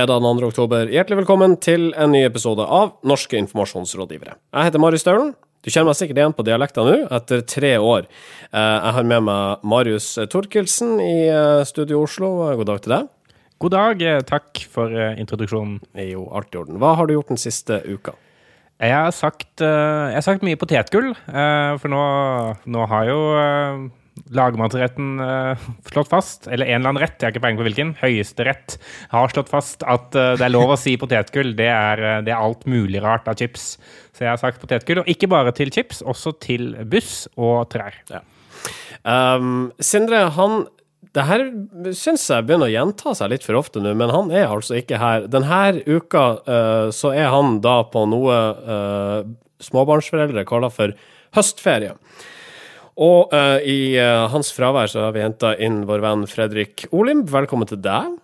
Fredag den 2. oktober, hjertelig velkommen til en ny episode av Norske informasjonsrådgivere. Jeg heter Marius Staulen. Du kjenner meg sikkert igjen på dialekta nå, etter tre år. Eh, jeg har med meg Marius Torkelsen i eh, Studio Oslo. God dag til deg. God dag. eh, Takk for introduksjonen. Jo alt i orden. Hva har du gjort den siste uka? Jeg har sagt, jeg har sagt mye potetgull, for nå, nå har jo lagmannsretten uh, slått fast, eller en eller annen rett, jeg har ikke peiling på hvilken, høyesterett har slått fast at uh, det er lov å si potetgull. Det er, uh, det er alt mulig rart av chips. Så jeg har sagt potetgull, og ikke bare til chips, også til buss og trær. Um, Sindre, han det her syns jeg begynner å gjenta seg litt for ofte nå, men han er altså ikke her. Denne uka uh, så er han da på noe uh, småbarnsforeldre kaller for høstferie. Og uh, i hans fravær så har vi henta inn vår venn Fredrik Olim. Velkommen til deg.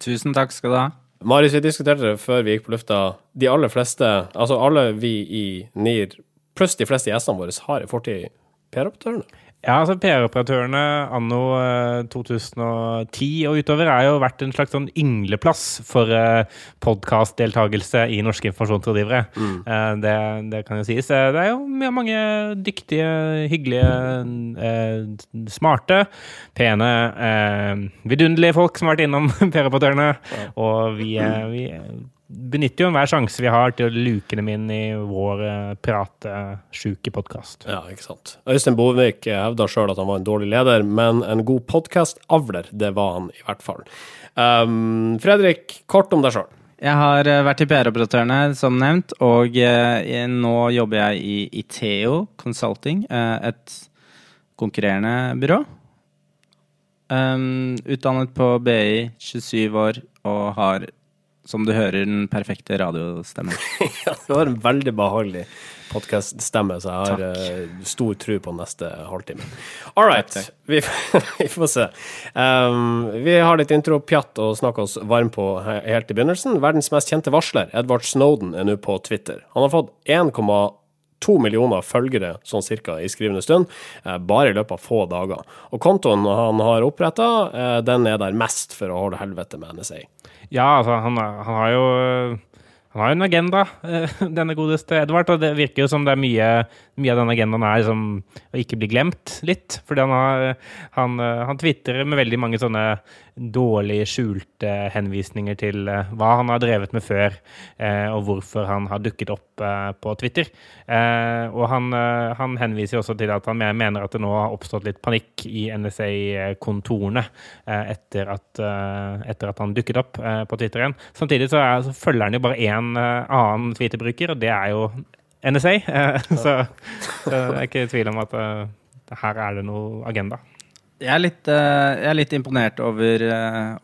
Tusen takk skal du ha. Marius, vi diskuterte det før vi gikk på lufta. De aller fleste, altså alle vi i NIR, pluss de fleste gjestene våre, har en fortid i PR-operatørene. Ja, altså PR-operatørene anno eh, 2010 og utover er jo vært en slags sånn yngleplass for eh, podkastdeltakelse i norske informasjonsrådgivere. Eh, det, det kan jo sies. Eh, Det er jo mange dyktige, hyggelige, eh, smarte, pene, eh, vidunderlige folk som har vært innom PR-operatørene. Og vi, eh, vi benytter jo enhver sjanse vi har til å luke dem inn i vår eh, pratesjuke podkast. Ja, ikke sant. Øystein Bovik hevda sjøl at han var en dårlig leder, men en god podkastavler, det var han i hvert fall. Um, Fredrik, kort om deg sjøl. Jeg har eh, vært i PR-operatørene, som nevnt, og eh, nå jobber jeg i Iteo Consulting, eh, et konkurrerende byrå. Um, utdannet på BI, 27 år, og har, som du hører, den perfekte radiostemmen. Ja, du har en veldig behagelig podkaststemme, så jeg har eh, stor tro på neste halvtime. All right, vi, vi får se. Um, vi har litt intro-pjatt å snakke oss varm på helt i begynnelsen. Verdens mest kjente varsler, Edward Snowden, er nå på Twitter. Han har fått 1,2 millioner følgere sånn cirka i skrivende stund, eh, bare i løpet av få dager. Og kontoen han har oppretta, eh, den er der mest for å holde helvete med NSA. Ja, altså, han, han har jo han har en agenda, eh, denne godeste Edvard, og det virker jo som det er mye, mye av denne agendaen er liksom å ikke bli glemt litt. Fordi han har han, eh, han twitterer med veldig mange sånne dårlig skjulte henvisninger til eh, hva han har drevet med før, eh, og hvorfor han har dukket opp på Twitter. Og han, han henviser også til at han mener at det nå har oppstått litt panikk i NSA-kontorene etter, etter at han dukket opp på Twitter igjen. Samtidig så, er, så følger han jo bare én annen Twitter-bruker, og det er jo NSA. eh, så, så jeg er ikke i tvil om at eh, her er det noe agenda. Jeg er litt, eh, jeg er litt imponert over,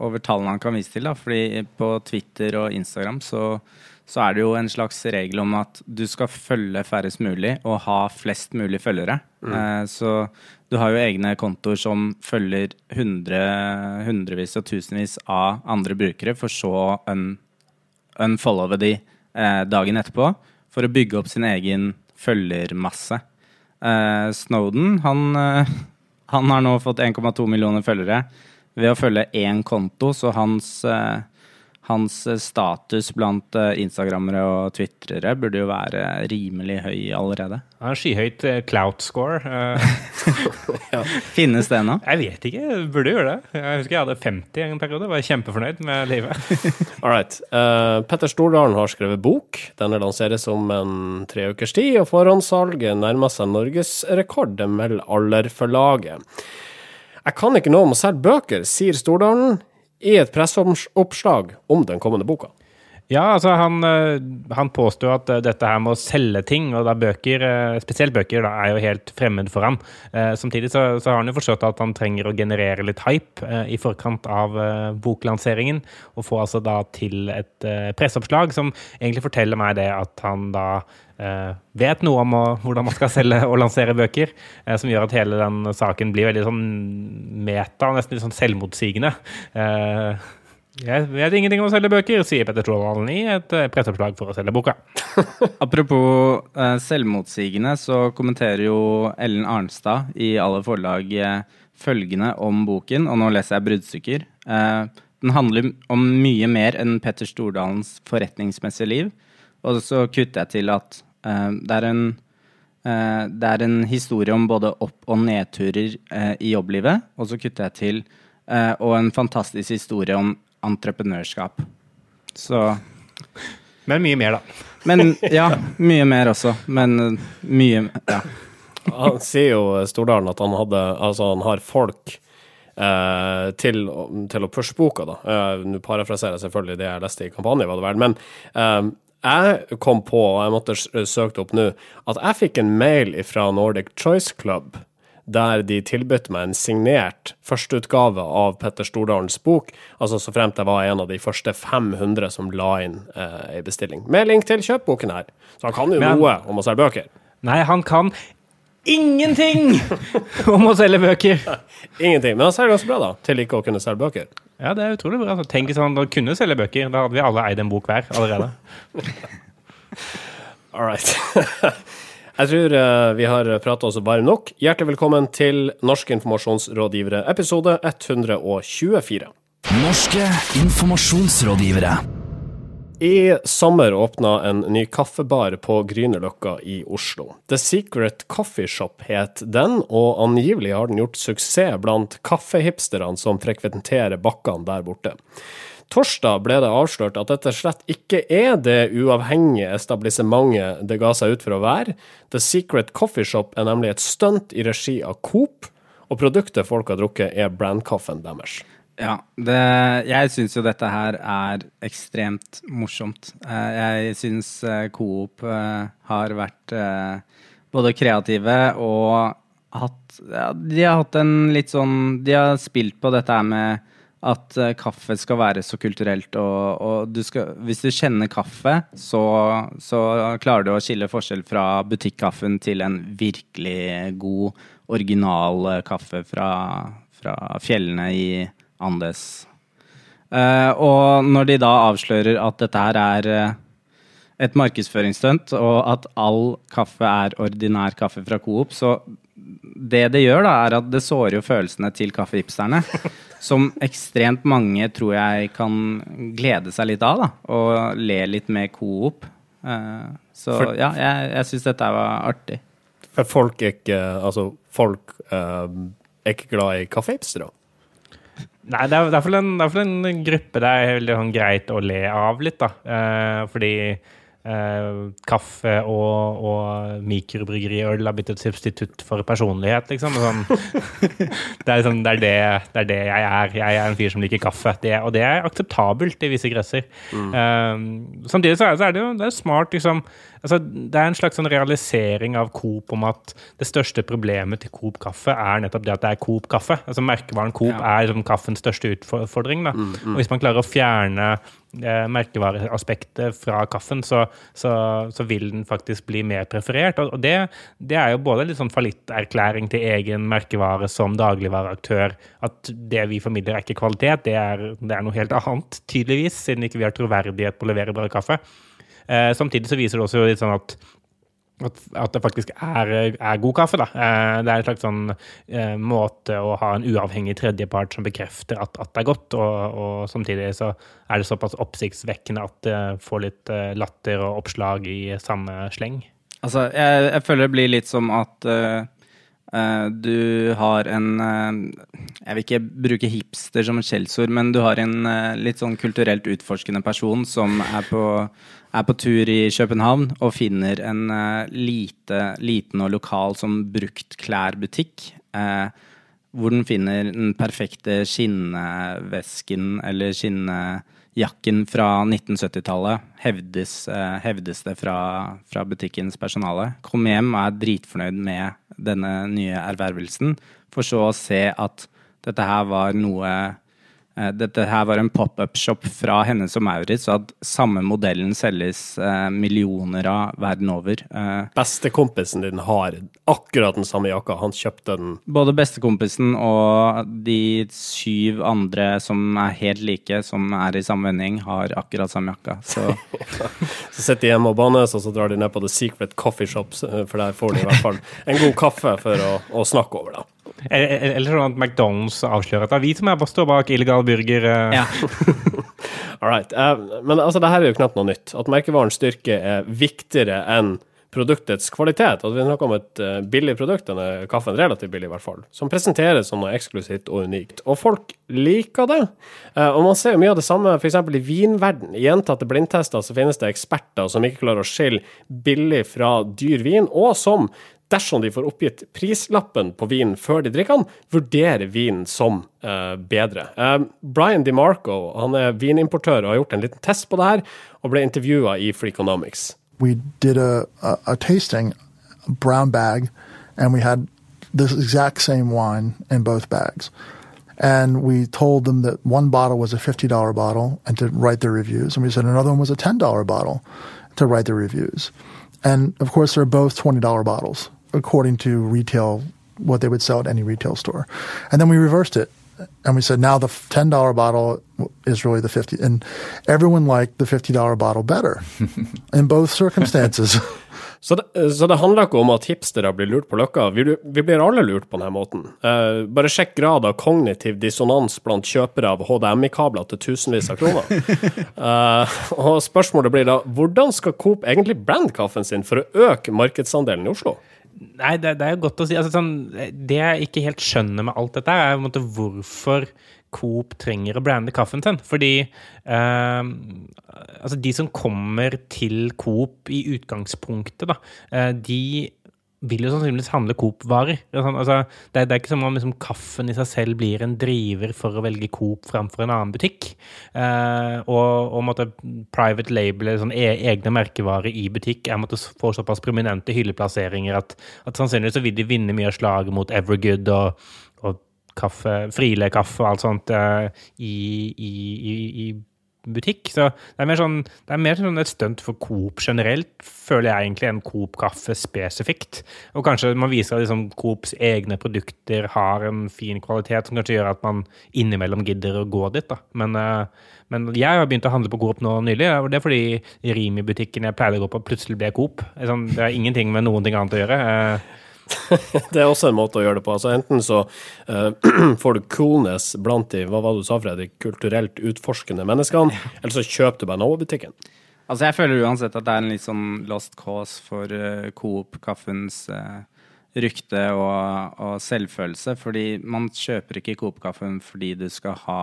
over tallene han kan vise til. Da. Fordi på Twitter og Instagram så, så er det jo en slags regel om at du skal følge færrest mulig og ha flest mulig følgere. Mm. Så du har jo egne kontoer som følger hundre, hundrevis og tusenvis av andre brukere, for så å un, unfollowe de dagen etterpå for å bygge opp sin egen følgermasse. Eh, Snowden, han eh, han har nå fått 1,2 millioner følgere ved å følge én konto, så hans, eh, hans eh, status blant eh, instagrammere og twitrere burde jo være rimelig høy allerede. Han har skyhøyt eh, clout score. ja. Finnes det ennå? Jeg vet ikke, burde gjøre det. Jeg husker jeg hadde 50 en periode, var kjempefornøyd med livet. All right. Uh, Petter Stordalen har skrevet bok. Denne lanseres om en tre ukers tid, og forhåndssalget nærmer seg norgesrekord, melder Aller-forlaget. Jeg kan ikke noe om å selge bøker, sier Stordalen i et presseoppslag om den kommende boka. Ja, altså han, eh, han påstår at eh, dette her med å selge ting, og da bøker, eh, spesielt bøker, da, er jo helt fremmed for ham. Samtidig så, så har han jo forstått at han trenger å generere litt hype i forkant av boklanseringen, og få altså da til et presseoppslag som egentlig forteller meg det at han da vet noe om å, hvordan man skal selge og lansere bøker, som gjør at hele den saken blir veldig sånn meta, nesten litt sånn selvmotsigende. Jeg vet ingenting om å selge bøker, sier Petter Stordalen i et eh, presseoppslag for å selge boka. Apropos eh, selvmotsigende, så kommenterer jo Ellen Arnstad i alle forlag eh, følgende om boken, og nå leser jeg bruddstykker. Den handler om mye mer enn Petter Stordalens forretningsmessige liv. Og så kutter jeg til at det, er en, det er en historie om både opp- og nedturer i jobblivet. Og så kutter jeg til og en fantastisk historie om entreprenørskap. Så Men mye mer, da. Men ja, mye mer også. Men eh, mye Ja. Han sier jo Stordalen at han hadde Altså, han har folk eh, til, til å pushe boka, da. Eh, Nå parafraserer jeg selvfølgelig det jeg leste i kampanje, var det vel. Men eh, jeg kom på, og jeg måtte søke det opp nå, at jeg fikk en mail fra Nordic Choice Club der de tilbød meg en signert førsteutgave av Petter Stordalens bok, altså så fremt jeg var en av de første 500 som la inn eh, bestilling. Med link til kjøpboken her. Så han kan jo Men- noe om å selge bøker. Nei, han kan ingenting om å selge bøker! Ingenting. Men han selger ganske bra, da, til ikke å kunne selge bøker. Ja, det er utrolig bra. Altså, tenk hvis han kunne selge bøker. Da hadde vi alle eid en bok hver allerede. All right. Jeg tror eh, vi har prata oss bare nok. Hjertelig velkommen til Norske informasjonsrådgivere, episode 124. Norske informasjonsrådgivere. I sommer åpna en ny kaffebar på Grünerløkka i Oslo. The Secret Coffee Shop het den, og angivelig har den gjort suksess blant kaffehipsterne som frekventerer bakkene der borte. Torsdag ble det avslørt at dette slett ikke er det uavhengige establissementet det ga seg ut for å være. The Secret Coffee Shop er nemlig et stunt i regi av Coop, og produktet folk har drukket, er brandkaffen deres. Ja, det, jeg syns jo dette her er ekstremt morsomt. Eh, Jeg syns eh, Coop eh, har vært både kreative og hatt ja, De har hatt en litt sånn De har spilt på dette her med at eh, kaffe skal være så kulturelt, og, og du skal, hvis du kjenner kaffe, så, så klarer du å skille forskjell fra butikkaffen til en virkelig god, original eh, kaffe fra, fra fjellene i Andes. Uh, og når de da avslører at dette her er et markedsføringsstunt, og at all kaffe er ordinær kaffe fra Coop, så det det gjør, da, er at det sårer jo følelsene til kaffehipsterne. Som ekstremt mange tror jeg kan glede seg litt av, da. Og le litt med Coop. Eh, så For- ja, jeg, jeg syns dette var artig. For folk er ikke Altså, folk eh, er ikke glad i kaffehipstere. Nei, det er i hvert fall en, det er i hvert en gruppe det er veldig sånn greit å le av litt, da. Eh, fordi eh, kaffe og, og mikrobryggeriøl har blitt et substitutt for personlighet, liksom. Sånn, det, er liksom, det, er det, det er det jeg er. Jeg er en fyr som liker kaffe. Det, og det er akseptabelt i visse kretser. Eh, samtidig så er, så er det jo det smart, liksom altså, Det er en slags sånn realisering av Coop om at det største problemet til Coop kaffe er nettopp det at det er Coop kaffe. Altså Merkevaren Coop Ja. er liksom kaffens største utfordring. Da. Og hvis man klarer å fjerne eh, merkevareaspektet fra kaffen, så, så, så vil den faktisk bli mer preferert. Og, og det, det er jo både litt sånn fallitterklæring til egen merkevare som dagligvareaktør. At det vi formidler er ikke kvalitet, det er, det er noe helt annet, tydeligvis, siden ikke vi har troverdighet på å levere bra kaffe. Eh, samtidig så viser det også litt sånn at at, at det faktisk er, er god kaffe. Da. Eh, det er en slags sånn eh, måte å ha en uavhengig tredjepart som bekrefter at, at det er godt, og, og samtidig så er det såpass oppsiktsvekkende at det får litt eh, latter og oppslag i samme sleng. Altså, jeg, jeg føler det blir litt som at eh, du har en eh, Jeg vil ikke bruke hipster som et skjellsord, men du har en eh, litt sånn kulturelt utforskende person som er på, er på tur i København og finner en eh, lite, liten og lokal som bruktklærbutikk. klærbutikk. hvor den finner den perfekte skinnvesken eller skinnjakken fra 1970-tallet, hevdes, eh, hevdes det fra, fra butikkens personale. Kom hjem og er dritfornøyd med denne nye ervervelsen, for så å se at dette her var noe dette her var en pop-up-shop fra Hennes og Maurits, og at samme modellen selges eh, millioner av verden over. Eh, Bestekompisen din har akkurat den samme jakka. Han kjøpte den Både bestekompisen og de syv andre som er helt like, som er i samme vending, har akkurat samme jakka. Så Så sitter de hjemme og bannes, og så drar de ned på The Secret Coffee Shops, eh, for der får de i hvert fall en god kaffe for å, å snakke over, da. Eller sånn at McDonald's avslører at det er vi som er står bak illegal burger. eh. Ja. All right. Eh, men altså, det her er jo knapt noe nytt. At merkevarens styrke er viktigere enn produktets kvalitet. At vi snakker om et eh, billig produkt, denne kaffen relativt billig i hvert fall, som presenteres som noe eksklusivt og unikt. Og folk liker det. Og man ser jo mye av det samme f.eks. i vinverden. I gjentatte blindtester så finnes det eksperter som ikke klarer å skille billig fra dyr vin, og som dersom de får oppgitt prislappen på vinen før de drikker den, vurderer vinen som eh, bedre. Eh, Brian DeMarco han er vinimportør og har gjort en liten test på det her, og ble intervjua i Freakonomics. we did a, a, a tasting, a brown bag, and we had this exact same wine in both bags. And we told them that one bottle was a $50 bottle and to write their reviews. And we said another one was a $10 bottle to write their reviews. And of course, they're both $20 bottles according to retail, what they would sell at any retail store. And then we reversed it. And we said now the $10 bottle is really the 50 and everyone liked the $50 bottle better in both circumstances. Så det, så det handler ikke om at hipstere blir lurt på løkka. Vi, vi blir alle lurt på denne måten. Eh, bare sjekk grad av kognitiv dissonans blant kjøpere av HDMI-kabler til tusenvis av kroner. Eh, og spørsmålet blir da hvordan skal Coop egentlig brande kaffen sin for å øke markedsandelen i Oslo? Nei, det, det er jo godt å si. Altså, sånn, det jeg ikke helt skjønner med alt dette, er måte hvorfor Coop trenger å brande kaffen sin. Fordi eh, altså de som kommer til Coop i utgangspunktet, da, eh, de vil jo sannsynligvis handle Coop-varer. Altså, det, det er ikke som om liksom, kaffen i seg selv blir en driver for å velge Coop framfor en annen butikk. Eh, og, og måtte private label, sånn, e egne merkevarer i butikk, er måtte få såpass prominente hylleplasseringer at, at sannsynligvis vil de vinne mye av slaget mot Evergood og, og kaffe, Friele kaffe og alt sånt eh, i, i, i, i butikk. Så det er mer sånn, er mer sånn et stunt for Coop generelt, føler jeg egentlig, enn Coop kaffe spesifikt. Og kanskje man viser at liksom Coops egne produkter har en fin kvalitet som kanskje gjør at man innimellom gidder å gå dit. da. Men, eh, men jeg har begynt å handle på Coop nå nylig, og det er fordi Rimi-butikken jeg pleide å gå på, plutselig ble Coop. Det er Sånn, har ingenting med noen ting annet å gjøre. Det er også en måte å gjøre det på. Altså Enten så uh, får du coolness blant de hva var det du sa, Fredrik, kulturelt utforskende menneskene, eller så kjøper du bare Nova-butikken. Altså, jeg føler uansett at det er en litt sånn lost cause for uh, Coop Kaffens uh, rykte og, og selvfølelse. Fordi man kjøper ikke Coop-kaffen fordi du skal ha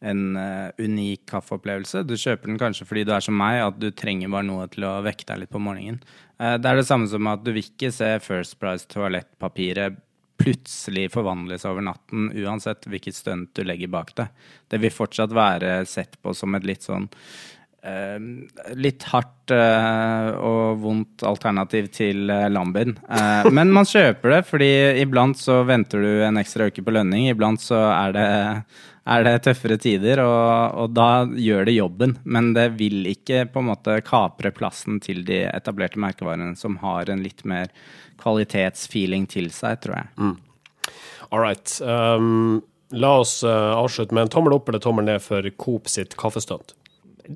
en uh, unik kaffeopplevelse. Du kjøper den kanskje fordi du er som meg, at du trenger bare noe til å vekke deg litt på morgenen. Uh, det er det samme som at du vil ikke se First Price toalettpapiret plutselig forvandles over natten, uansett hvilket stunt du legger bak det. Det vil fortsatt være sett på som et litt sånn uh, litt hardt og vondt alternativ til uh, Lambin. Men man kjøper det, fordi iblant så venter du en ekstra uke på lønning. Iblant så er det, er det tøffere tider, og, og da gjør det jobben. Men det vil ikke på en måte kapre plassen til de etablerte merkevarene som har en litt mer kvalitetsfeeling til seg, tror jeg. All right. Um, la oss eh, avslutte med en tommel opp eller tommel ned for Coop sitt kaffestunt.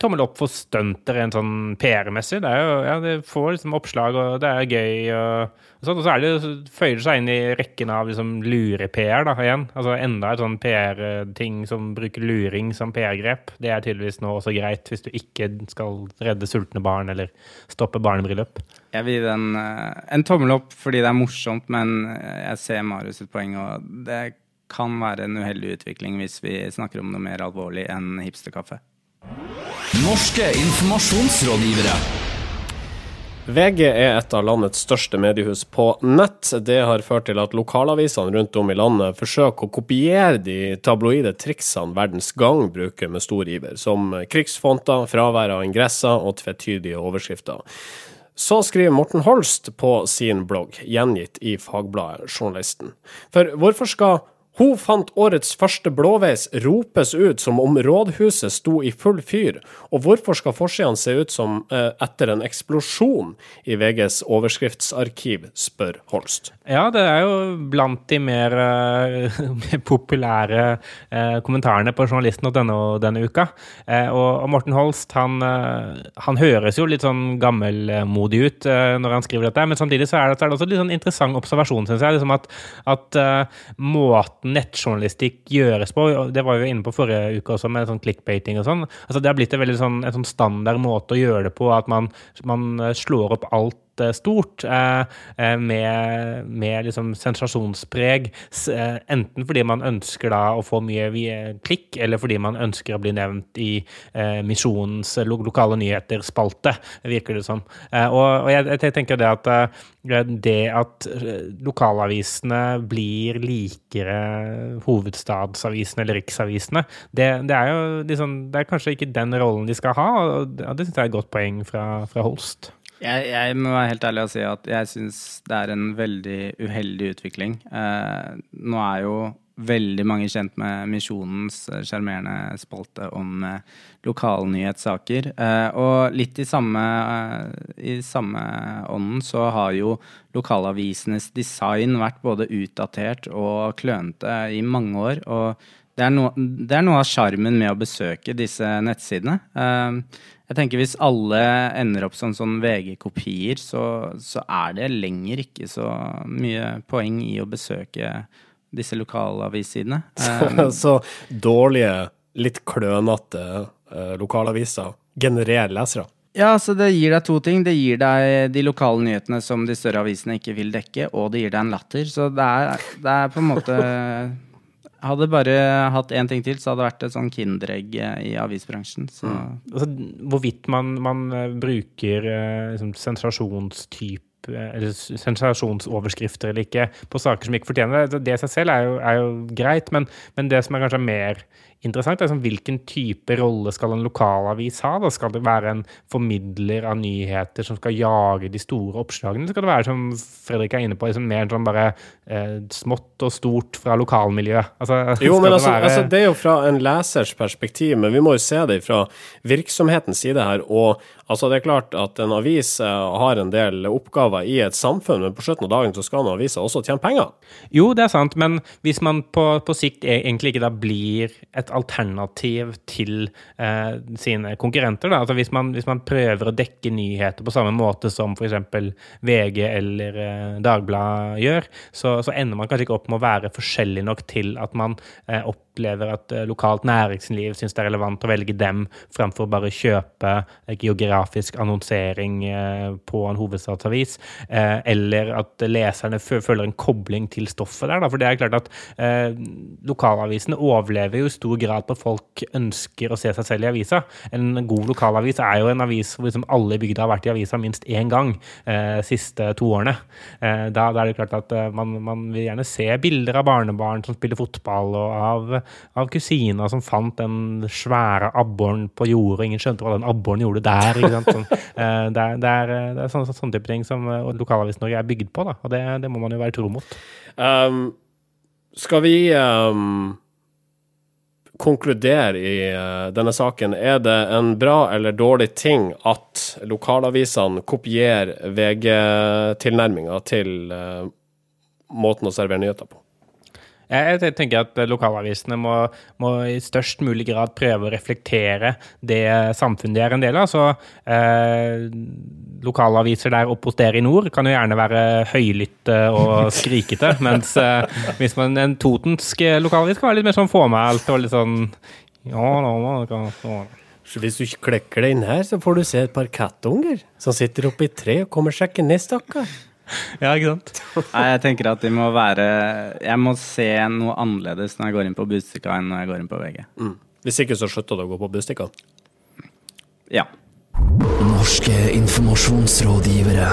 Tommel opp for stunter rent sånn PR-messig. Det, er jo, ja, det får liksom oppslag, og det er gøy. Og, og, sånt, og så er det, så føyer det seg inn i rekken av liksom lure-PR da, igjen. Altså Enda et sånn PR-ting som bruker luring som PR-grep. Det er tydeligvis nå også greit hvis du ikke skal redde sultne barn eller stoppe barnebryllup. Jeg vil gi den eh, en tommel opp fordi det er morsomt, men jeg ser Marius sitt poeng, og det kan være en uheldig utvikling hvis vi snakker om noe mer alvorlig enn hipsterkaffe. Norske informasjonsrådgivere. VG er et av landets største mediehus på nett. Det har ført til at lokalavisene rundt om i landet forsøker å kopiere de tabloide triksene Verdens Gang bruker med stor iver, som krigsfonter, fravær av ingresser og tvetydige overskrifter. Så skriver Morten Holst på sin blogg, gjengitt i fagbladet Journalisten. For hvorfor skal Hun fant årets første blåveis ropes ut som om rådhuset sto i full fyr, og hvorfor skal forsidene se ut som eh, etter en eksplosjon i VGs overskriftsarkiv, spør Holst. Ja, det er jo blant de mer, eh, mer populære eh, kommentarene på journalisten denne, denne uka. Eh, og, og Morten Holst, han, eh, han, høres jo litt sånn gammelmodig ut eh, når han skriver dette, men samtidig så er det, så er det også litt sånn interessant observasjon, syns jeg. liksom at, at måten måten nettjournalistikk gjøres på. Det var vi inne på forrige uke også, med sånn clickbating og sånn. Altså, det har blitt en veldig sånn, en sånn standard måte å gjøre det på, at man, man slår opp alt Eh, stort, eh, eh, med, med liksom sensasjonspreg. Enten fordi man ønsker da å få mye klikk, eller fordi man ønsker å bli nevnt i Misjonens lokale nyheter-spalte, virker det som. Og, jeg tenker det at det at lokalavisene blir likere hovedstadsavisene eller riksavisene, det, det er jo liksom, det er kanskje ikke den rollen de skal ha, og det syns jeg er et godt poeng fra, fra Holst. Jeg, jeg, må være helt ærlig og si at jeg syns det er en veldig uheldig utvikling. Eh, nå er jo veldig mange kjent med Misjonens sjarmerende spalte om eh, lokalnyhetssaker. Eh, og litt i samme, eh, i samme ånden så har jo lokalavisenes design vært både utdatert og klønete i mange år. og det er, no, det er noe av sjarmen med å besøke disse nettsidene. Uh, jeg tenker Hvis alle ender opp som sånn VG-kopier, så, så, er det lenger ikke så mye poeng i å besøke disse lokalavissidene. Så, så dårlige, litt klønete uh, lokalaviser genererer lesere? Ja, så det gir deg to ting. Det gir deg de lokale nyhetene som de større avisene ikke vil dekke, og det gir deg en latter. Så det er, det er på en måte hadde bare hatt én ting til, så hadde det vært et sånn kinderegg eh, i avisbransjen. Mm. Altså, hvorvidt man, man eh, bruker eh, liksom, sensasjonstype eller sensasjonsoverskrifter eller ikke på saker som ikke fortjener det, det i seg selv er jo, er jo greit, men, men, det som er kanskje mer interessant. Er liksom, hvilken type rolle skal en lokalavis ha? Da? Skal det være en formidler av nyheter som skal jage de store oppslagene? Skal det være, som Fredrik er inne på, liksom mer sånn bare eh, smått og stort fra lokalmiljøet? Altså, jo, men altså, være... altså, det er jo fra en lesers perspektiv, men vi må jo se det fra virksomhetens side her. Og altså, det er klart at en avis eh, har en del oppgaver i et samfunn, men på slutten av dagen så skal en avis også tjene penger. Jo, det er sant, men hvis man på, på sikt e-, egentlig ikke da blir et alternativ til eh, sine konkurrenter. Da. Altså hvis, man, hvis, man, prøver å dekke nyheter på samme måte som f.eks. VG eller eh, Dagbladet gjør, så, så, ender man kanskje ikke opp med å være forskjellig nok til at man eh, opp opplever at uh, lokalt næringsliv syns det er relevant å velge dem fremfor bare kjøpe uh, geografisk annonsering uh, på en hovedstadsavis, eller at leserne føler en kobling til stoffet der. For det er klart at lokalavisene overlever jo i stor grad på at folk ønsker å se seg selv i avisa. En god lokalavis er jo en avis hvor liksom alle i bygda har vært i avisa minst én gang de siste to årene. Da, er det klart at man, man vil gjerne se bilder av barnebarn som spiller fotball, og av av kusina som fant den svære abboren på jordet, ingen skjønte hva den abboren gjorde der. Sånn, eh, det, er, det, er, det er sånne, sånne type ting som eh, Lokalavisen-Norge er bygd på, da, og det, det, må man jo være tro mot. Um, skal vi um, konkludere i uh, denne saken? Er det en bra eller dårlig ting at lokalavisene kopierer VG-tilnærminga til uh, måten å servere nyheter på? Jeg tenker at lokalavisene må, må, i størst mulig grad prøve å reflektere det samfunnet de er en del av. Så eh, lokalaviser der oppe hos dere i nord kan jo gjerne være høylytte og skrikete, mens eh, hvis man en totensk lokalavis kan være litt mer sånn fåmælt og litt sånn ja, da, da, da, Så hvis du ikke klekker deg inn her, så får du se et par kattunger som sitter oppi et tre og kommer seg ikke ned, stakkar. Ja, ikke sant? Nei, jeg tenker at de må være Jeg må se noe annerledes når jeg går inn på Bustika enn når jeg går inn på VG. Mm. Hvis ikke så slutter du å gå på Bustika? Ja. Norske informasjonsrådgivere.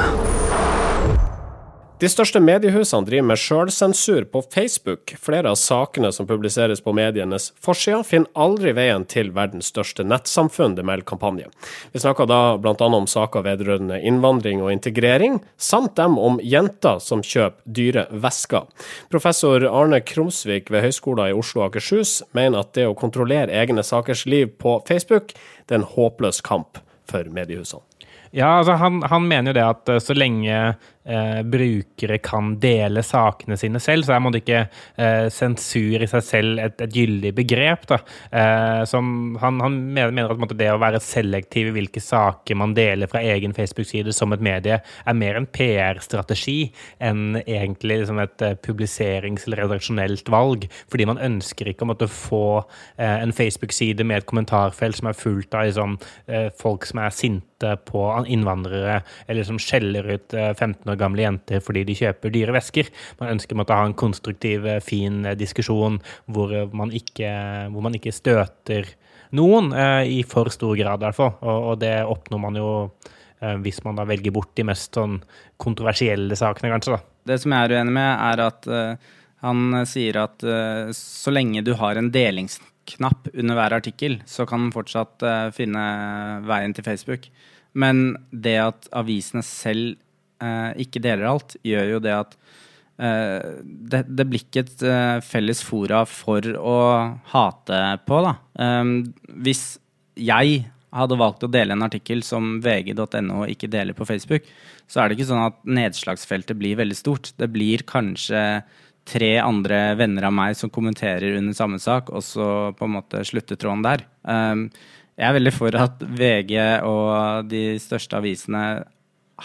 De største mediehusene driver med sjølsensur på Facebook. Flere av sakene som publiseres på medienes forsider, finner aldri veien til verdens største nettsamfunn, det melder kampanje. Vi snakker da bl.a. om saker vedrørende innvandring og integrering, samt dem om jenter som kjøper dyre vesker. Professor Arne Krumsvik ved Høgskolen i Oslo og Akershus mener at det å kontrollere egne sakers liv på Facebook, det er en håpløs kamp for mediehusene. Ja, altså han, han mener jo det at eh, så lenge eh, brukere kan dele sakene sine selv, så er man ikke eh, sensur i seg selv et, et gyldig begrep. Da. Eh, som han, han mener, at det å være selektiv i hvilke saker man deler fra egen Facebook-side som et medie, er mer en PR-strategi enn egentlig liksom, et eh, publiserings- eller redaksjonelt valg. Fordi man ønsker ikke å måtte få eh, en Facebook-side med et kommentarfelt som er fullt av liksom, eh, folk som er sinte på innvandrere, eller som skjeller ut 15 år gamle jenter fordi de kjøper dyre vesker. Man ønsker å ha en konstruktiv, eh, fin eh, diskusjon hvor man ikke, hvor man ikke støter noen, eh, i for stor grad i hvert fall. Og, og det oppnår man jo hvis man da velger bort de mest sånn kontroversielle sakene, kanskje. da. Det som jeg er uenig med, er at uh, han sier at uh, så lenge du har en delingsknapp under hver artikkel, så kan man fortsatt uh, finne veien til Facebook. Men det at avisene selv eh, ikke deler alt, gjør jo det at eh, det, det, blir ikke et eh, felles fora for å hate på, da. Um, hvis jeg hadde valgt å dele en artikkel som vg.no ikke deler på Facebook, så er det ikke sånn at nedslagsfeltet blir veldig stort. Det blir kanskje tre andre venner av meg som kommenterer under samme sak, og så på en måte slutter tråden der. Um, jeg er veldig for at VG og de største avisene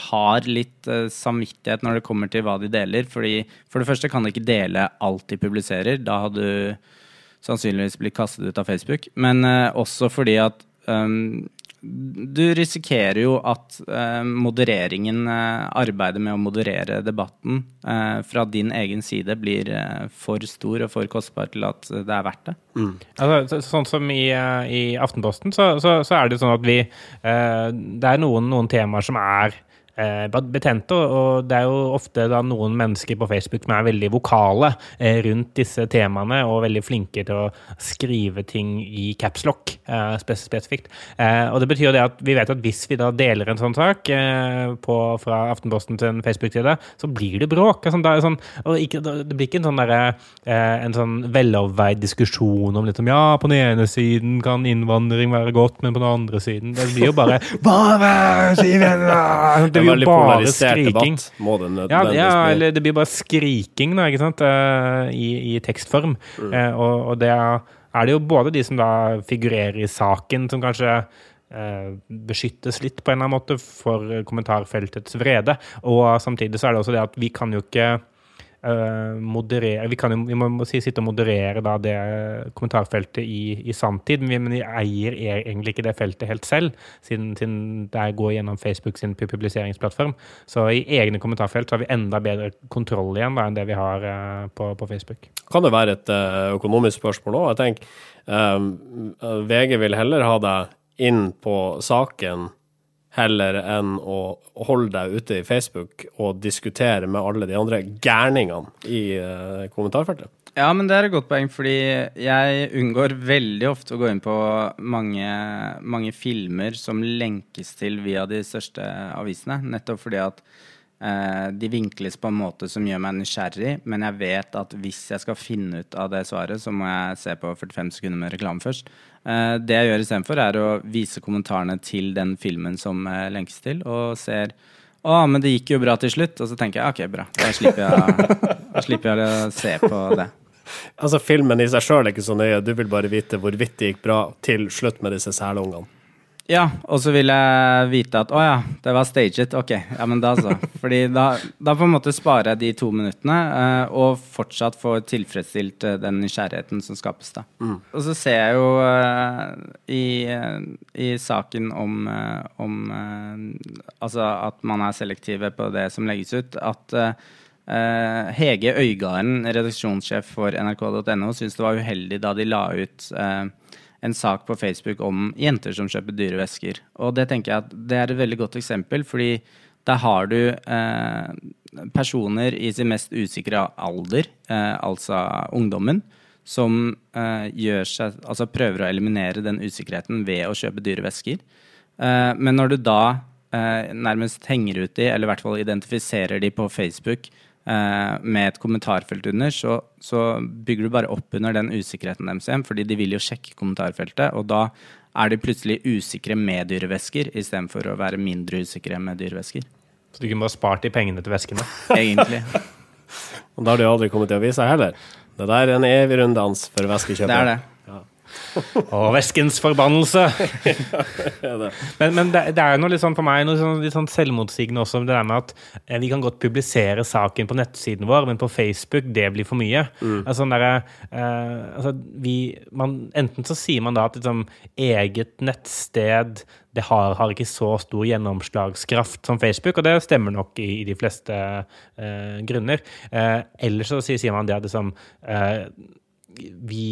har litt uh, samvittighet når det kommer til hva de deler. Fordi For det første kan de ikke dele alt de publiserer. Da hadde du sannsynligvis blitt kastet ut av Facebook. Men uh, også fordi at um, du risikerer jo at uh, modereringen, arbeidet med å moderere debatten fra din egen side, blir for stor og for kostbar til at det er verdt det. Mm. Altså, så, sånn som i, i Aftenposten, så, så, så, er det sånn at vi Det er noen, noen temaer som er betente. Og det er jo ofte da noen mennesker på Facebook som er veldig vokale eh, rundt disse temaene, og veldig flinke til å skrive ting i capslock eh, spesifikt. Eh, og det betyr jo det at vi vet at hvis vi da deler en sånn sak eh, på, fra Aftenposten til en Facebook-side, så blir det bråk. Altså, det, sånn, ikke, det, blir ikke en sånn eh, en sånn veloverveid diskusjon om litt om ja, på den ene siden kan innvandring være godt, men på den andre siden Det blir jo bare Bare Siv Jenna! Blir jo bare skriking. Debatt, ja, ja, eller det blir bare skriking da, ikke sant, uh, i, i, tekstform. Mm. Uh, og, og, det er, er, det jo både de som da figurerer i saken, som kanskje uh, beskyttes litt på en eller annen måte for kommentarfeltets vrede, og samtidig så er det også det at vi kan jo ikke uh, moderere Vi, kan vi må si, sitte og moderere da, det kommentarfeltet i, i sanntid, men vi, men vi, eier egentlig ikke det feltet helt selv, siden, siden det går gjennom Facebook sin publiseringsplattform. Så i egne kommentarfelt har vi enda bedre kontroll igjen da, enn det vi har uh, på, på, Facebook. Kan det være et økonomisk spørsmål òg? Jeg tenker VG vil heller ha deg inn på saken heller enn å holde deg ute i Facebook og diskutere med alle de andre gærningene i uh, kommentarfeltet. Ja, men det er et godt poeng, fordi jeg unngår veldig ofte å gå inn på mange, mange filmer som lenkes til via de største avisene, nettopp fordi at Eh, de vinkles på en måte som gjør meg nysgjerrig, men jeg vet at hvis jeg skal finne ut av det svaret, så må jeg se på 45 sekunder med reklame først. Eh, det jeg gjør istedenfor, er å vise kommentarene til den filmen som eh, lenkes til, og ser å, men det gikk jo bra til slutt. Og så tenker jeg ok, bra. Da slipper jeg, da slipper jeg å se på det. Altså, filmen i seg sjøl er ikke så nøye, du vil bare vite hvorvidt det gikk bra til slutt med disse selungene. Ja, og så vil jeg vite at å ja, det var staged. Ok, ja, men da så. Fordi da, da på en måte sparer jeg de to minuttene, eh, og fortsatt får tilfredsstilt uh, den nysgjerrigheten som skapes, da. Mm. Og så ser jeg jo eh, i, i, saken om, om Altså at man er selektive på det som legges ut, at Hege Øygarden, redaksjonssjef for nrk.no, syns det var uheldig da de la ut en sak på Facebook om jenter som kjøper dyre vesker. Og det tenker jeg at det er et veldig godt eksempel, fordi da har du eh, personer i sin mest usikre alder, eh, altså ungdommen, som eh, seg, altså prøver å eliminere den usikkerheten ved å kjøpe dyre vesker. Eh, men når du da eh, nærmest henger ut de, eller i hvert fall identifiserer de på Facebook med et kommentarfelt under, så, så bygger du bare opp under den usikkerheten deres igjen, fordi de vil jo sjekke kommentarfeltet, og da er de plutselig usikre med dyrevæsker istedenfor å være mindre usikre med dyrevæsker. Så du kunne bare spart de pengene til veskene. Egentlig. Og da har du aldri kommet vise seg heller. Det der er en evig runddans for veskekjøpere. Det er det. Å, væskens forbannelse! Men, men det, det er noe litt sånn for meg noe sånn, litt sånn selvmotsigende også, det der med at eh, vi kan godt publisere saken på nettsiden vår, men på Facebook, det blir for mye. Altså, der, eh, altså, vi, man, enten så sier man da at liksom, eget nettsted det har, har ikke så stor gjennomslagskraft som Facebook, og det stemmer nok i, i de fleste eh, grunner. Eh, eller så sier, sier man det at liksom, eh, vi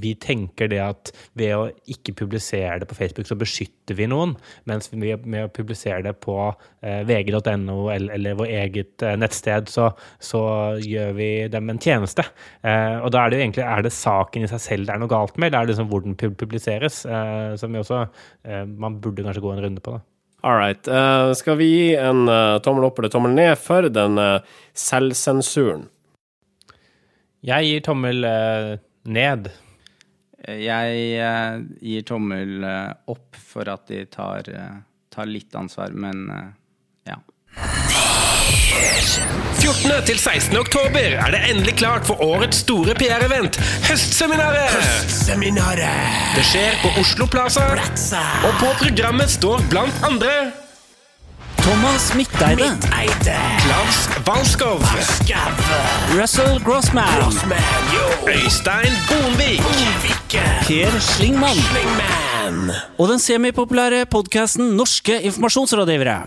vi tenker det at ved å ikke publisere det på Facebook, så beskytter vi noen. Mens vi, med å publisere det på eh, vg.no eller, eller vår eget eh, nettsted, så, så gjør vi dem en tjeneste. Eh, og da er det jo egentlig er det saken i seg selv det er noe galt med, eller er det liksom hvor den publiseres? Som vi også Man burde kanskje gå en runde på. da. All right. Skal vi gi en tommel opp eller tommel ned for den selvsensuren? Jeg gir tommel ned. Jeg eh, gir tommel eh, opp for at de tar, eh, tar litt ansvar, men ja. 14. til 16. oktober er det endelig klart for årets store PR-event, Høstseminaret! Det skjer på Oslo Plaza, og på programmet står blant andre Thomas Midteide. Klaus Valskov. Russell Grossman. Øystein Bonvik, Per Slingmann. Og den semipopulære podkasten Norske informasjonsrådgivere.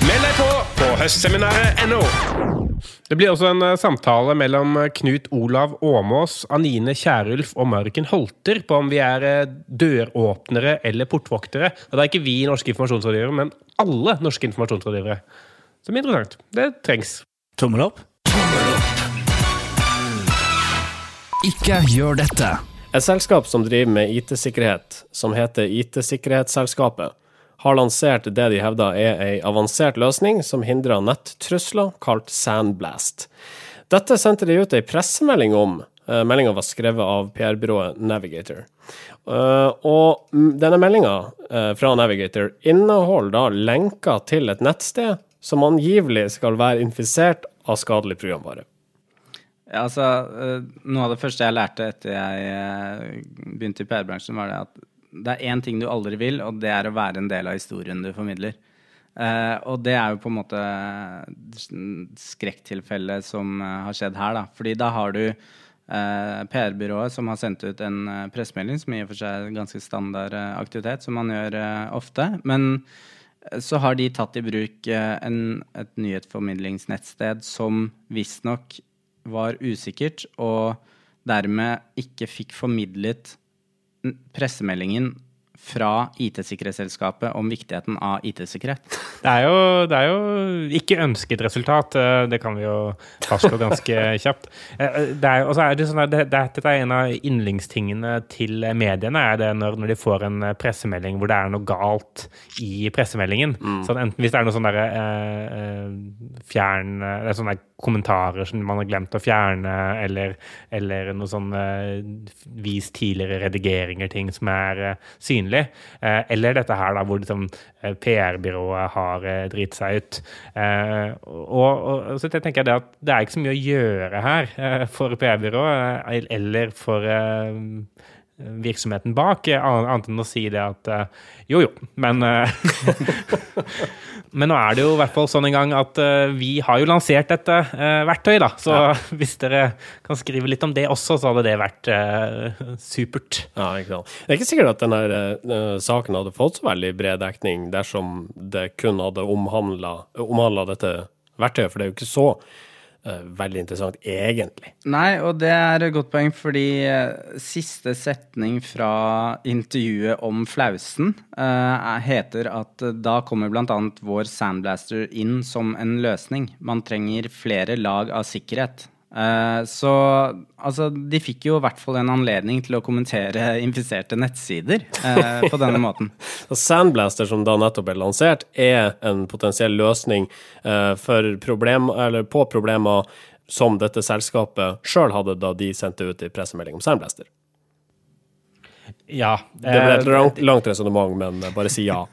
Meld deg på på høstseminaret.no. Det blir også en eh, samtale mellom eh, Knut Olav Åmås, Anine Kjærulf og Mørken Holter på om vi er eh, døråpnere eller portvoktere. Og det er ikke vi norske informasjonsrådgivere, men alle norske informasjonsrådgivere. Som er interessant. Det trengs. Tommel opp. Ikke gjør dette. Et selskap som driver med IT-sikkerhet, som heter IT-sikkerhetsselskapet, har lansert det de hevder er ei avansert løsning som hindrer nettrusler, kalt Sandblast. Dette sendte de ut ei pressemelding om. Eh, Meldinga var skrevet av PR-byrået Navigator. Eh, Og denne meldinga fra Navigator inneholder da lenker til et nettsted som angivelig skal være infisert av skadelig programvare. Ja, altså, eh, Noe av det første jeg lærte etter jeg eh, begynte i PR-bransjen, var det at det er én ting du aldri vil, og det er å være en del av historien du formidler. Uh, og det er jo på en måte skrekktilfellet som eh, har skjedd her, da. Fordi da har du uh, PR-byrået som har sendt ut en uh, pressemelding, som i og for seg er en ganske standard eh, aktivitet, som man gjør eh, ofte. Men eh, så har de tatt i bruk eh, en, et nyhetsformidlingsnettsted som visstnok var usikkert, og dermed ikke fikk formidlet pressemeldingen fra IT-sikkerhetsselskapet om viktigheten av IT-sikkerhet. Det er, jo, det er jo ikke ønsket resultat, eh, det kan vi jo fastslå ganske kjapt. Eh, Det er, og så er det sånn at det, det, dette er en av yndlingstingene til mediene, er det når, når de får en eh, pressemelding hvor det er noe galt i pressemeldingen. Sånn, enten hvis det er noe sånn derre eh, eh, fjern eh, Det er sånne kommentarer som man har glemt å fjerne, eller, eller noe sånn eh, vis tidligere redigeringer, ting som er eh, synlig. Eh, eller dette her da, hvor liksom, eh, PR-byrået har eh, driti seg ut. Og, og, så tenker jeg det at det er ikke så mye å gjøre her for PR-byrået, eller for virksomheten bak, eh, annet enn å si det at eh, jo, jo, men eh, Men nå er det jo i hvert fall sånn en gang at vi har jo lansert dette verktøyet, da. Så hvis dere kan skrive litt om det også, så hadde det vært uh, supert. Ja, ikke sant. Det er ikke sikkert at denne uh, saken hadde fått så veldig bred dekning dersom det kun hadde omhandla dette verktøyet, for det er jo ikke så veldig interessant, egentlig. Nei, og det er et godt poeng, fordi eh, siste setning fra intervjuet om flausen eh, er- heter at eh, da kommer bl.a. vår Sandblaster inn som en løsning. Man trenger flere lag av sikkerhet. Eh, så altså, de fikk jo i hvert fall en anledning til å kommentere infiserte nettsider eh, på denne måten. Så Sandblaster, som da nettopp ble lansert, er en potensiell løsning eh, for problem, eller på problemer som dette selskapet sjøl hadde da de sendte ut en pressemelding om Sandblaster. Ja. Det ble et eh, langt, langt resonnement, men eh, bare si ja.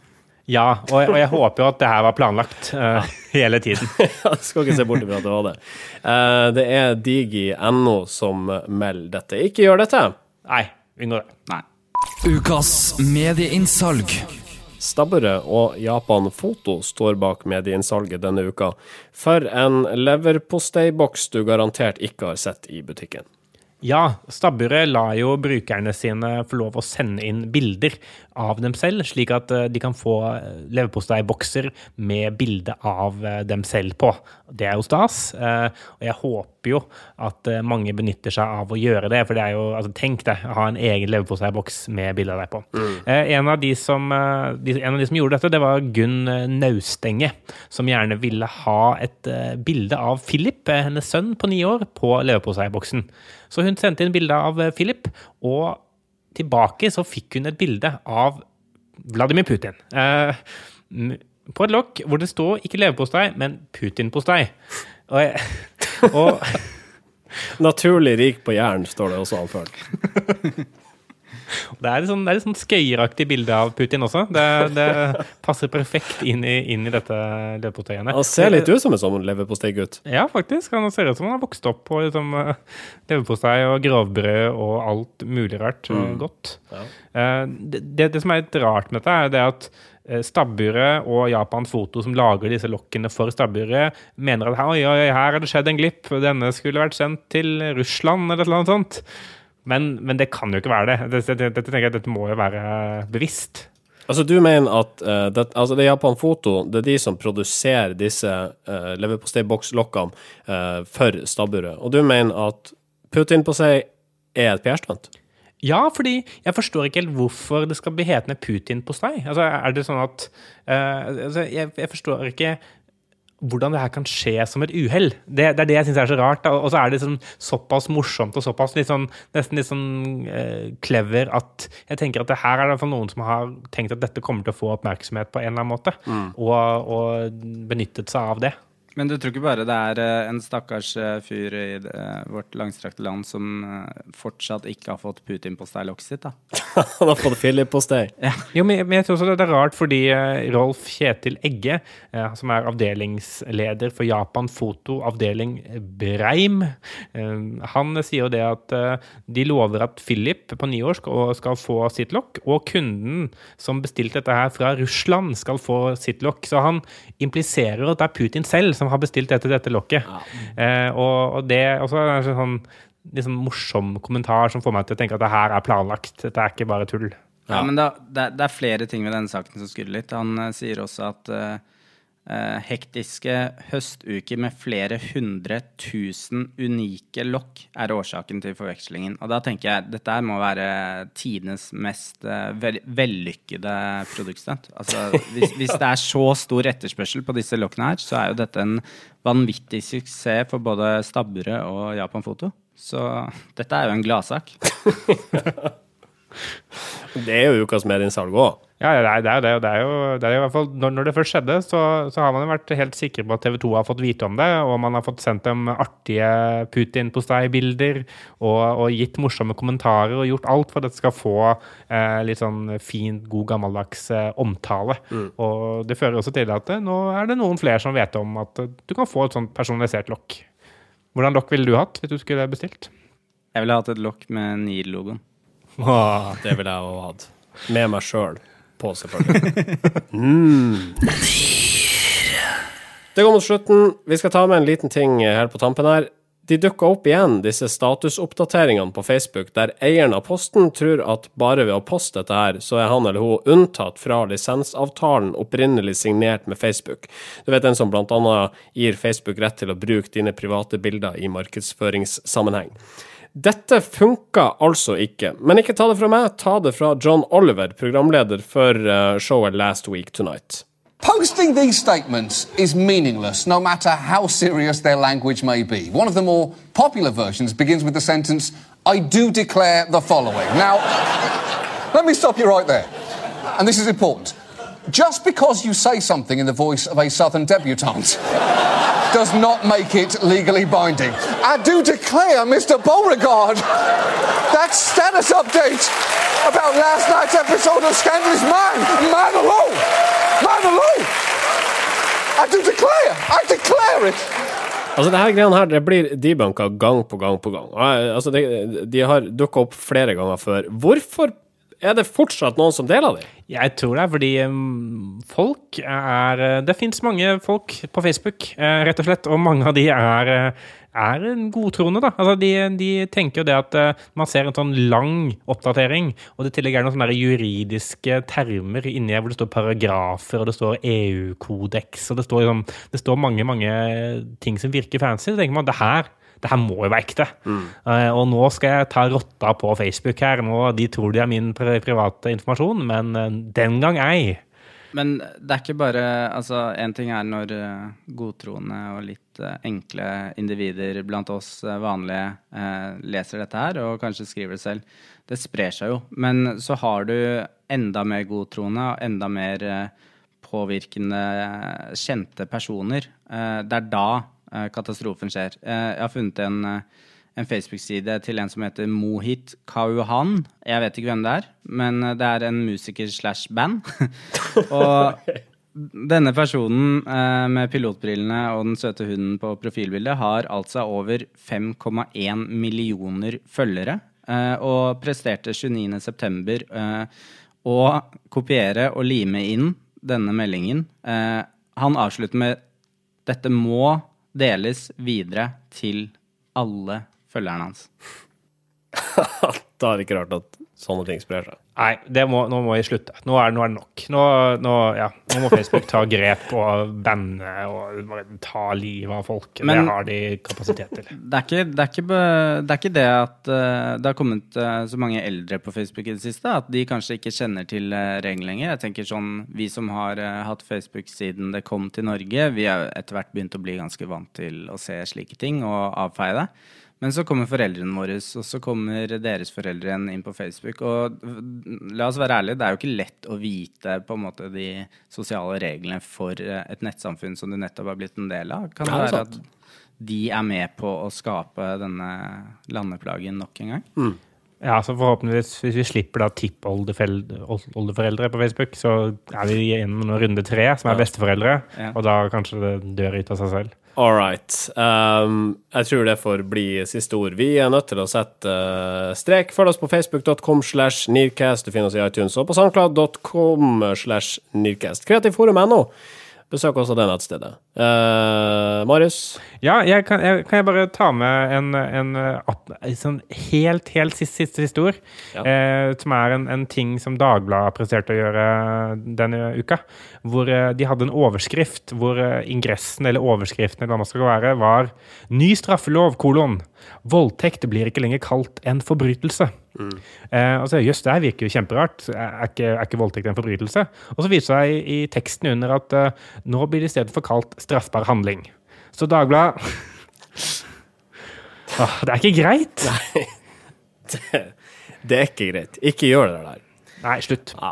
Ja, og, og jeg håper jo at det her var planlagt uh, hele tiden. Jeg skal ikke se bort ifra at det var det. Uh, det er Digi.no som melder dette. Ikke gjør dette! Nei, unngå det. Nei. Ukas medieinnsalg. Stabburet og Japan Foto står bak medieinnsalget denne uka for en leverposteiboks du garantert ikke har sett i butikken. Ja, stabburet lar jo brukerne sine få lov å sende inn bilder av dem selv, slik at eh, de kan få eh, leverposteibokser med bilde av eh, dem selv på. Det er jo stas, og jeg håper jo at mange benytter seg av å gjøre det, for det er jo, altså tenk deg, å ha en egen leverposteiboks med bilde av deg på. Mm. En, av de som, en av de som gjorde dette, det var Gunn Naustenge, som gjerne ville ha et bilde av Philip, hennes sønn på ni år, på leverposteiboksen. Så hun sendte inn bilde av eh, Philip, og tilbake så fikk hun et bilde av Vladimir Putin. Eh, på et lokk hvor det står ikke leverpostei, men Putin-postei. Og, jeg, og Naturlig rik på jern, står det også anført. det er litt sånn, det sånn skøyeraktig bilde av Putin også. Det, det passer perfekt inn i, inn i dette leverposteiene. Han ser litt ut som en sånn leverposteigutt. Ja, faktisk. Han ser ut som han har vokst opp på liksom, eh, leverpostei og grovbrød og alt mulig rart mm. godt. Ja. Det, det, det som er litt rart med dette, er det at eh, Stabburet og Japan Foto, som lager disse lokkene for stabburet, mener at oi, oi, her har det skjedd en glipp. Denne skulle vært sendt til Russland, eller noe sånt. Men, men det kan jo ikke være det. Dette, dette, dette, dette må jo være bevisst. Altså, du mener at uh, det, altså det er Japan Foto, det er de som produserer disse uh, leverposteibokslokkene uh, for stabburet. Og du mener at Putin på seg er et PR-stunt? Ja, fordi jeg forstår ikke helt hvorfor det skal bli hetende Putin på seg. Altså, er det sånn at uh, altså, jeg, jeg forstår ikke hvordan det her kan skje som et uhell. Det, det er det jeg syns er så rart. Og så er det sånn, såpass morsomt og såpass litt sånn, nesten litt sånn eh, clever at jeg tenker at det her er det for noen som har tenkt at dette kommer til å få oppmerksomhet på en eller annen måte, og, og benyttet seg av det. Men du tror ikke bare det er eh, en stakkars eh, fyr i det, vårt langstrakte land som eh, fortsatt ikke har fått Putin på stylokket sitt, da? Han har fått Philip-postei. Jo, men, jeg tror også det er rart fordi eh, Rolf Kjetil Egge, eh, som er avdelingsleder for Japan Foto, avdeling Breim, eh, han sier jo det at eh, de lover at Philip på nyår skal, skal få sitt lokk, og kunden som bestilte dette her fra Russland, skal få sitt lokk. Så han impliserer at det er Putin selv som har bestilt dette, dette lokket. Eh, og, og det også er en sånn liksom morsom kommentar som får meg til å tenke at det her er planlagt. Dette er ikke bare tull. Ja, men da, det, er- det er flere ting ved denne saken som skurrer litt. Han uh, sier også at eh, hektiske høstuker med flere hundre tusen unike lokk er årsaken til forvekslingen. Og da tenker jeg dette her må være tidenes mest eh, vellykkede produktstunt. Altså, hvis, hvis det er så stor etterspørsel på disse lokkene her, så er jo dette en vanvittig suksess for både Stabburet og Japan Foto. Så dette er jo en gladsak. Det er jo ukas medieinnsalg òg. Ja, det er, det er, det er, det er jo, det er jo i hvert fall, når, når det først skjedde, så, så har man jo vært helt sikker på at TV 2 har fått vite om det, og man har fått sendt dem artige Putin-postei-bilder og, og gitt morsomme kommentarer og gjort alt for at det skal få eh, litt sånn fin, god, gammeldags eh, omtale. Og det fører også til at eh, nå er det noen flere som vet om at eh, du kan få et sånt personalisert lokk. Hvordan lokk ville du hatt hvis du skulle bestilt? Jeg ville hatt et lokk med NIR-logoen. Det ville jeg ha hatt. Med meg sjøl på, selvfølgelig. Mm. Det går mot slutten. Vi skal ta med en liten ting helt på tampen her. de dukka opp igjen, disse statusoppdateringene på Facebook, der eieren av posten tror at bare ved å poste dette her, så er han eller hun unntatt fra lisensavtalen opprinnelig signert med Facebook. Du vet den som blant annet gir Facebook rett til å bruke dine private bilder i markedsføringssammenheng. Dette funka altså ikke, men ikke ta det fra meg, ta det fra John Oliver, programleder for eh, showet Last Week Tonight. Posting these statements is meaningless, no matter how serious their language may be. One of the more popular versions begins with the sentence, I do declare the following. Now, let me stop you right there. And this is important. Just because you say something in the voice of a southern debutante does not make it legally binding. I do declare, Mr. Beauregard, that status update about last night's episode of Scandal is mine, mine alone, mine alone. I do declare, I declare it. Altså, det her greiene her, det blir debunka gang på gang på gang. Jeg- eh, Altså, det, de har dukka opp flere ganger før. Hvorfor er det fortsatt noen som deler de? Jeg tror det er fordi um, folk er eh, Det fins mange folk på Facebook, eh, rett og slett, og mange av de er, eh, er godtroende, da. Altså, de, de tenker jo det at eh, man ser en sånn lang oppdatering, og det i tillegg er noen sånne juridiske termer inni her hvor det står paragrafer, og det står EU-kodeks, og det står, liksom, det står mange, mange ting som virker fancy. Så tenker man det her det her må jo være ekte. Eh, og nå skal jeg ta rotta på Facebook her. Nå, de tror de er min pri private informasjon, men uh, den gang ei. Men det er ikke bare Altså, én ting er når eh, godtroende og litt enkle individer blant oss vanlige eh, leser dette her, og kanskje skriver det selv. Det sprer seg jo. Men så har du enda mer godtroende og enda mer eh, påvirkende kjente personer. Eh, det er da katastrofen skjer. Eh, jeg har funnet en eh, en Facebook-side til en som heter Mohit Kauhan. Jeg vet ikke hvem det er, men det er en musiker slash band. og denne personen eh, med pilotbrillene og den søte hunden på profilbildet har altså over 5,1 millioner følgere, eh, og presterte 29.9. Eh, å kopiere og lime inn denne meldingen. Eh, han avslutter med 'Dette må deles videre til alle følgerne hans'. Da er det ikke rart at sånne ting sprer seg. Nei, det må, nå må jeg slutte. Nå er, nå er det nok. Nå, nå, ja, nå må Facebook ta grep og banne og ta livet av folk. Men- det har de kapasitet til. Det er ikke det, er ikke, det, er ikke det at eh, det har kommet eh, så mange eldre på Facebook i det siste, at de kanskje ikke kjenner til uh, reglene lenger. Jeg tenker sånn, Vi som har eh, hatt Facebook siden det kom til Norge, vi har etter hvert begynt å bli ganske vant til å se slike ting og avfeie det. Men så kommer foreldrene våre, og så kommer deres foreldre igjen inn på Facebook. Og la oss være ærlige, det er jo ikke lett å vite på en måte de sosiale reglene for eh, et nettsamfunn som du nettopp har blitt en del av. Kan det det være sant. at de er med på å skape denne landeplagen nok en gang? Ja, så forhåpentligvis, hvis vi slipper da tippoldeforeldre på Facebook, så er vi gjennom runde tre, som er besteforeldre, Ja. og da kanskje det dør ut av seg selv. All right. Um, jeg tror det får bli siste ord. Vi er nødt til å sette uh, strek. Følg oss på facebook.com slash nearcast. Du finner oss i iTunes og på soundcloud.com slash nearcast. Kreativforum.no. Besøk også det nettstedet. Uh, Marius? Ja, jeg kan, jeg, kan jeg bare ta med en, en, en sånn helt, helt siste, siste, historie? Ja. Uh, som er en, en ting som Dagbladet presterte å gjøre denne uka, hvor uh, de hadde en overskrift, hvor eh, ingressen, eller overskriften, eller hva man skal være, var «Ny straffelov, kolon. Voldtekt blir ikke lenger kalt en forbrytelse». Eh, og så, jøss, det her virker jo kjemperart. Er ikke, er ikke voldtekt en forbrytelse? Og så viser det seg i, teksten under at eh, nå blir det i stedet for kalt straffbar handling. Så Dagbladet ah, Det er ikke greit! Det er ikke greit. Ikke gjør det der. Nei, slutt. Ja.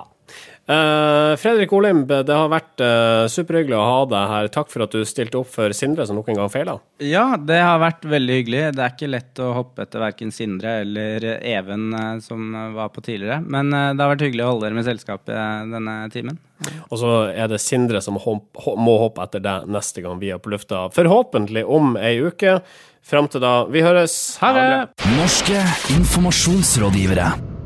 Eh, Fredrik Olimb, det har vært uh, superhyggelig å ha deg her. Takk for at du stilte opp for Sindre, som nok en gang feila. Ja, det har vært veldig hyggelig. Det er ikke lett å hoppe etter verken Sindre eller Even, uh, som var på tidligere. Men det har vært hyggelig å holde dere med selskap denne timen. Og så er det Sindre som hopp, hopp, må hoppe etter deg neste gang vi er på lufta. Forhåpentlig om ei uke. Fram til da, vi høres. Ha det! Norske informasjonsrådgivere.